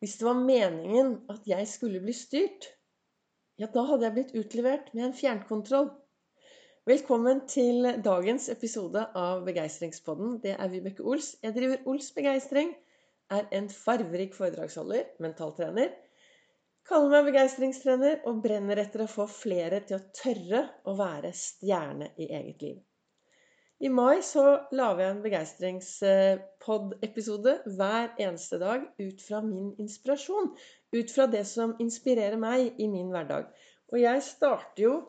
Hvis det var meningen at jeg skulle bli styrt, ja, da hadde jeg blitt utlevert med en fjernkontroll. Velkommen til dagens episode av Begeistringspodden. Det er Vibeke Ols. Jeg driver Ols Begeistring, er en farverik foredragsholder, mentaltrener. Kaller meg begeistringstrener og brenner etter å få flere til å tørre å være stjerne i eget liv. I mai så lager jeg en begeistringspod-episode hver eneste dag ut fra min inspirasjon. Ut fra det som inspirerer meg i min hverdag. Og jeg starter jo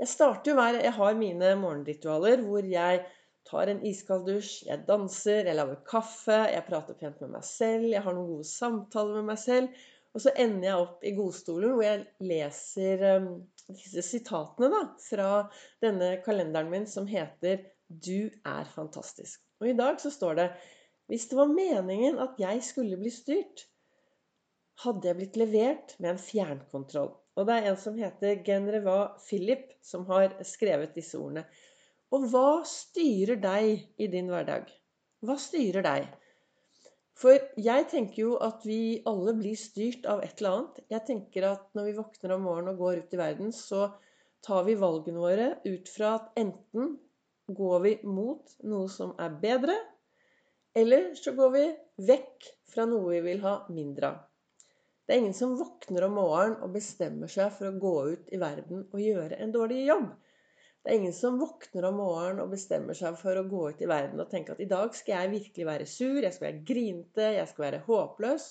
Jeg starter jo hver Jeg har mine morgenritualer hvor jeg tar en iskald dusj, jeg danser, jeg lager kaffe, jeg prater pent med meg selv, jeg har noen gode samtaler med meg selv. Og så ender jeg opp i godstolen hvor jeg leser um, disse sitatene da, fra denne kalenderen min som heter du er fantastisk. Og i dag så står det Hvis det var meningen at jeg skulle bli styrt, hadde jeg blitt levert med en fjernkontroll. Og det er en som heter Genreva Philip, som har skrevet disse ordene. Og hva styrer deg i din hverdag? Hva styrer deg? For jeg tenker jo at vi alle blir styrt av et eller annet. Jeg tenker at når vi våkner om morgenen og går ut i verden, så tar vi valgene våre ut fra at enten går vi mot noe som er bedre, eller så går vi vekk fra noe vi vil ha mindre av. Det er ingen som våkner om morgenen og bestemmer seg for å gå ut i verden og gjøre en dårlig jobb. Det er ingen som våkner om morgenen og bestemmer seg for å gå ut i verden og tenke at i dag skal jeg virkelig være sur, jeg skal være grinete, jeg skal være håpløs.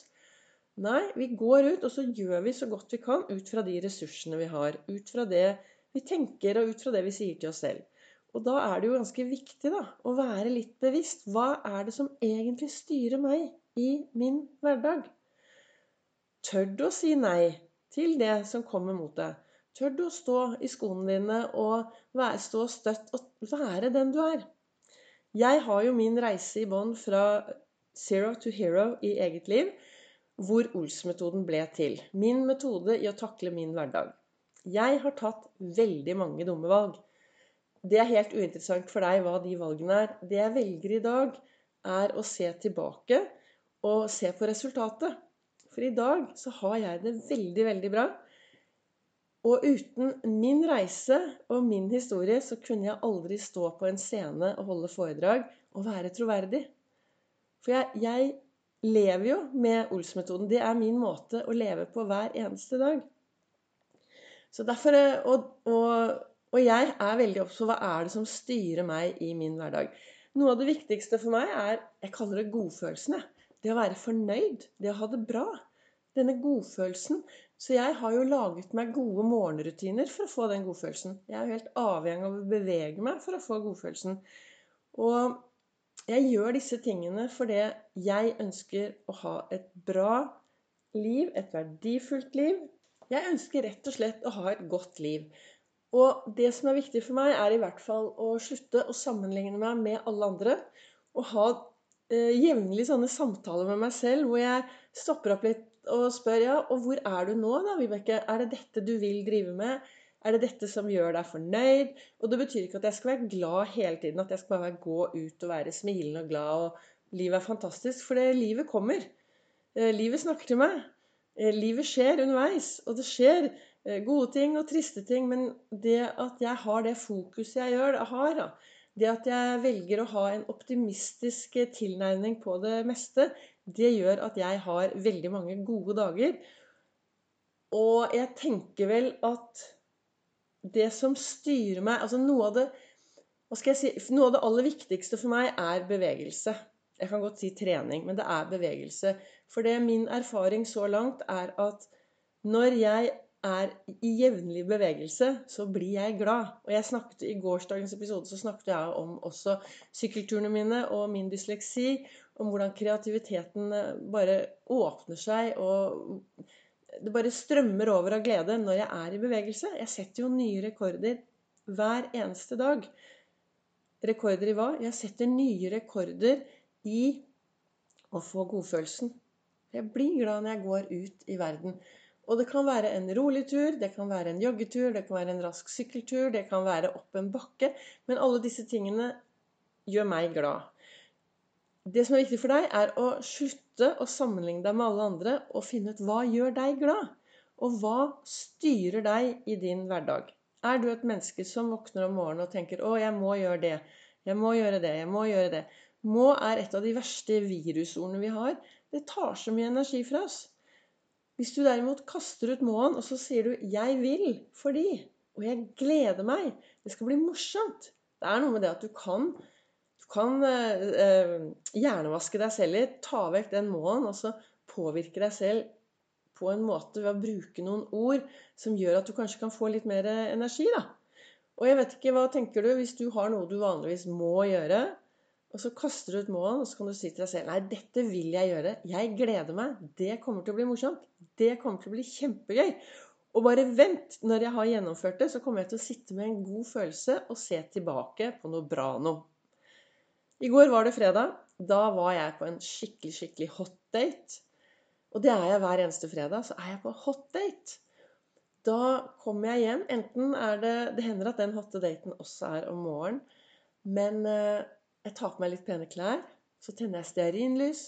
Nei, vi går ut, og så gjør vi så godt vi kan ut fra de ressursene vi har. Ut fra det vi tenker, og ut fra det vi sier til oss selv. Og da er det jo ganske viktig da, å være litt bevisst. Hva er det som egentlig styrer meg i min hverdag? Tør du å si nei til det som kommer mot deg? Tør du å stå i skoene dine og stå støtt og være den du er? Jeg har jo min reise i bånn fra zero to hero i eget liv, hvor Ols-metoden ble til. Min metode i å takle min hverdag. Jeg har tatt veldig mange dumme valg. Det er helt uinteressant for deg hva de valgene er. Det jeg velger i dag, er å se tilbake og se på resultatet. For i dag så har jeg det veldig, veldig bra. Og uten min reise og min historie så kunne jeg aldri stå på en scene og holde foredrag og være troverdig. For jeg, jeg lever jo med Ols-metoden. Det er min måte å leve på hver eneste dag. Så derfor, og, og og jeg er veldig opptatt av hva er det som styrer meg i min hverdag. Noe av det viktigste for meg er Jeg kaller det godfølelsen. Det å være fornøyd. Det å ha det bra. Denne godfølelsen. Så jeg har jo laget meg gode morgenrutiner for å få den godfølelsen. Jeg er helt avhengig av å bevege meg for å få godfølelsen. Og jeg gjør disse tingene fordi jeg ønsker å ha et bra liv, et verdifullt liv. Jeg ønsker rett og slett å ha et godt liv. Og det som er viktig for meg, er i hvert fall å slutte å sammenligne meg med alle andre. Og ha eh, jevnlig sånne samtaler med meg selv hvor jeg stopper opp litt og spør ja, og hvor er du nå, da, Vibeke? Er det dette du vil drive med? Er det dette som gjør deg fornøyd? Og det betyr ikke at jeg skal være glad hele tiden. At jeg skal bare gå ut og være smilende og glad og livet er fantastisk. For det, livet kommer. Eh, livet snakker til meg. Eh, livet skjer underveis. Og det skjer gode ting og triste ting. Men det at jeg har det fokuset jeg gjør, har, det at jeg velger å ha en optimistisk tilnærming på det meste, det gjør at jeg har veldig mange gode dager. Og jeg tenker vel at det som styrer meg Altså noe av det hva skal jeg si, Noe av det aller viktigste for meg er bevegelse. Jeg kan godt si trening, men det er bevegelse. For det min erfaring så langt er at når jeg er i jevnlig bevegelse, så blir jeg glad. Og jeg snakket, I gårsdagens episode så snakket jeg om også sykkelturene mine og min dysleksi. Om hvordan kreativiteten eh, bare åpner seg, og det bare strømmer over av glede når jeg er i bevegelse. Jeg setter jo nye rekorder hver eneste dag. Rekorder i hva? Jeg setter nye rekorder i å få godfølelsen. Jeg blir glad når jeg går ut i verden. Og det kan være en rolig tur, det kan være en joggetur, det kan være en rask sykkeltur, det kan være opp en bakke. Men alle disse tingene gjør meg glad. det som er viktig for deg, er å slutte å sammenligne deg med alle andre og finne ut hva gjør deg glad. Og hva styrer deg i din hverdag? Er du et menneske som våkner om morgenen og tenker 'Å, jeg må gjøre det. Jeg må gjøre det. Jeg må gjøre det'. Må er et av de verste virusordene vi har. Det tar så mye energi fra oss. Hvis du derimot kaster ut må-en, og så sier du 'Jeg vil fordi', og 'jeg gleder meg', det skal bli morsomt. Det er noe med det at du kan du kan eh, hjernevaske deg selv litt, ta vekk den må-en, og så påvirke deg selv på en måte ved å bruke noen ord som gjør at du kanskje kan få litt mer energi. da. Og jeg vet ikke, hva tenker du hvis du har noe du vanligvis må gjøre, og så kaster du ut må-en, og så kan du si til deg selv Nei, dette vil jeg gjøre. Jeg gleder meg. Det kommer til å bli morsomt. Det kommer til å bli kjempegøy. Og bare vent. Når jeg har gjennomført det, så kommer jeg til å sitte med en god følelse og se tilbake på noe bra nå. I går var det fredag. Da var jeg på en skikkelig, skikkelig hot date. Og det er jeg hver eneste fredag. Så er jeg på hot date. Da kommer jeg hjem. Enten er det Det hender at den hotte daten også er om morgenen. Men eh, jeg tar på meg litt pene klær. Så tenner jeg stearinlys.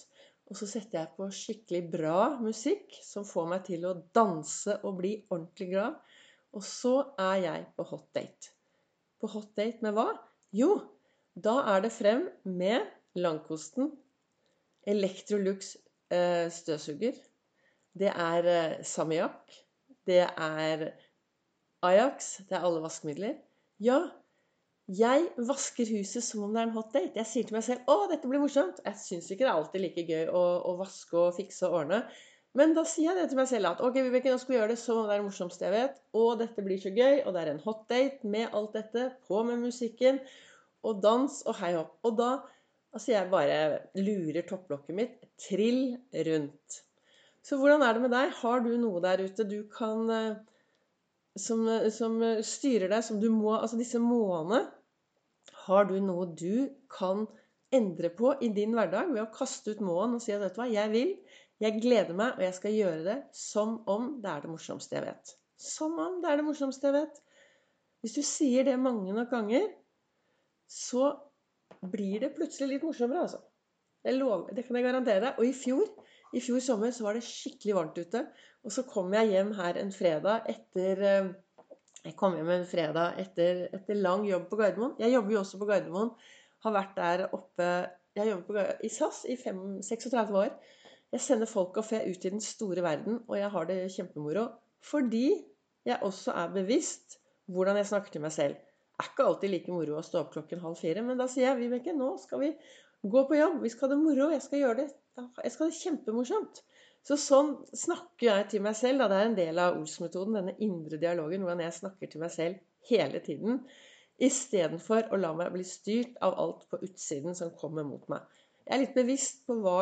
Og så setter jeg på skikkelig bra musikk som får meg til å danse og bli ordentlig glad. Og så er jeg på hot date. På hot date med hva? Jo, da er det frem med langkosten, Electrolux eh, støvsuger. Det er eh, Samiak. Det er Ajax. Det er alle vaskemidler. Ja, jeg vasker huset som om det er en hot date. Jeg sier til meg selv 'Å, dette blir morsomt'. Jeg syns ikke det er alltid like gøy å, å, vaske og fikse og ordne. Men da sier jeg det til meg selv at ok, Vibeke, nå skal vi gjøre det som om det er det morsomste jeg vet. Og dette blir så gøy. Og det er en hot date med alt dette. På med musikken og dans og hei hopp. Og da altså jeg bare lurer topplokket mitt trill rundt. Så hvordan er det med deg? Har du noe der ute du kan eh, som, som styrer deg, som du må Altså disse måene. Har du noe du kan endre på i din hverdag ved å kaste ut måen og si at vet du hva, jeg vil, jeg gleder meg, og jeg skal gjøre det som om det er det morsomste jeg vet. Som om det er det morsomste jeg vet. Hvis du sier det mange nok ganger, så blir det plutselig litt morsommere, altså. Lover, det kan jeg garantere deg. Og i fjor, i fjor sommer så var det skikkelig varmt ute. Og så kom jeg hjem her en fredag etter eh, Jeg kom hjem en fredag etter, etter lang jobb på Gardermoen. Jeg jobber jo også på Gardermoen. Har vært der oppe Jeg på, i SAS i 5, 36 år. Jeg sender folk og fe ut i den store verden, og jeg har det kjempemoro. Fordi jeg også er bevisst hvordan jeg snakker til meg selv er ikke alltid like moro å stå opp klokken halv fire. Men da sier jeg Vibeke, nå skal vi gå på jobb. Vi skal ha det moro. Jeg skal gjøre det jeg skal ha det kjempemorsomt. Så sånn snakker jeg til meg selv. Da. Det er en del av Ols-metoden, denne indre dialogen, hvordan jeg snakker til meg selv hele tiden. Istedenfor å la meg bli styrt av alt på utsiden som kommer mot meg. Jeg er litt bevisst på hva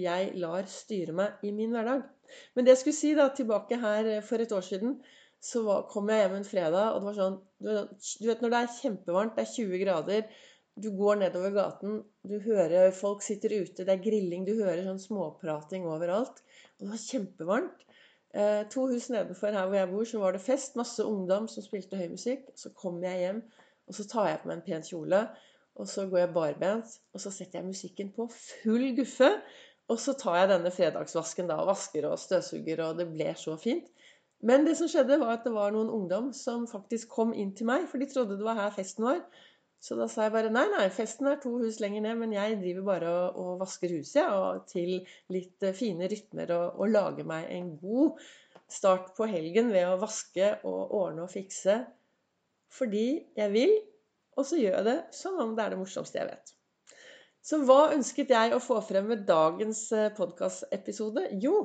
jeg lar styre meg i min hverdag. Men det jeg skulle si da, tilbake her for et år siden, så kom jeg hjem en fredag, og det var sånn du vet når det er kjempevarmt, det er 20 grader, du går nedover gaten, du hører folk sitter ute, det er grilling, du hører sånn småprating overalt. Og det var kjempevarmt. Eh, to hus nedenfor her hvor jeg bor, så var det fest. Masse ungdom som spilte høy musikk. Så kommer jeg hjem, og så tar jeg på meg en pen kjole. Og så går jeg barbent, og så setter jeg musikken på full guffe. Og så tar jeg denne fredagsvasken da, og vasker og støvsuger, og det ble så fint. Men det som skjedde, var at det var noen ungdom som faktisk kom inn til meg, for de trodde det var her festen var. Så da sa jeg bare nei, nei, festen er to hus lenger ned, men jeg driver bare og, og vasker huset ja, og til litt uh, fine rytmer og, og lager meg en god start på helgen ved å vaske og ordne og fikse fordi jeg vil, og så gjør jeg det som om det er det morsomste jeg vet. Så hva ønsket jeg å få frem med dagens eh, podkastepisode? Jo,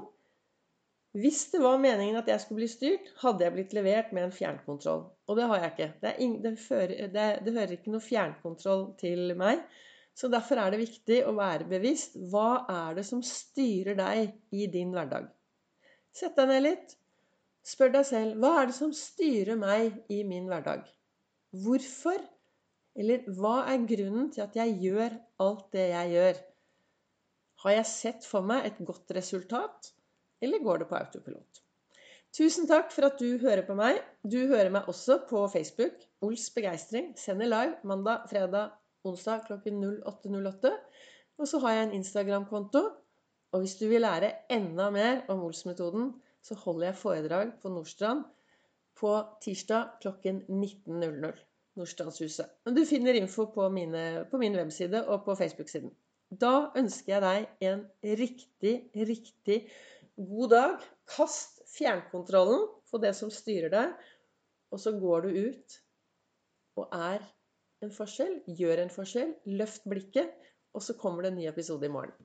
hvis det var meningen at jeg skulle bli styrt, hadde jeg blitt levert med en fjernkontroll. Og det har jeg ikke. Det, ingen, det, fører, det, det hører ikke noe fjernkontroll til meg. Så derfor er det viktig å være bevisst. Hva er det som styrer deg i din hverdag? Sett deg ned litt. Spør deg selv hva er det som styrer meg i min hverdag? Hvorfor? Eller hva er grunnen til at jeg gjør alt det jeg gjør? Har jeg sett for meg et godt resultat? Eller går det på autopilot? Tusen takk for at du hører på meg. Du hører meg også på Facebook. Ols begeistring sender live mandag, fredag, onsdag klokken 08.08. Og så har jeg en Instagram-konto. Og hvis du vil lære enda mer om Ols-metoden, så holder jeg foredrag på Nordstrand på tirsdag klokken 19.00. Nordstrandshuset. Du finner info på, mine, på min webside og på Facebook-siden. Da ønsker jeg deg en riktig, riktig god dag. Kast fjernkontrollen på det som styrer deg, og så går du ut og er en forskjell. Gjør en forskjell. Løft blikket. Og så kommer det en ny episode i morgen.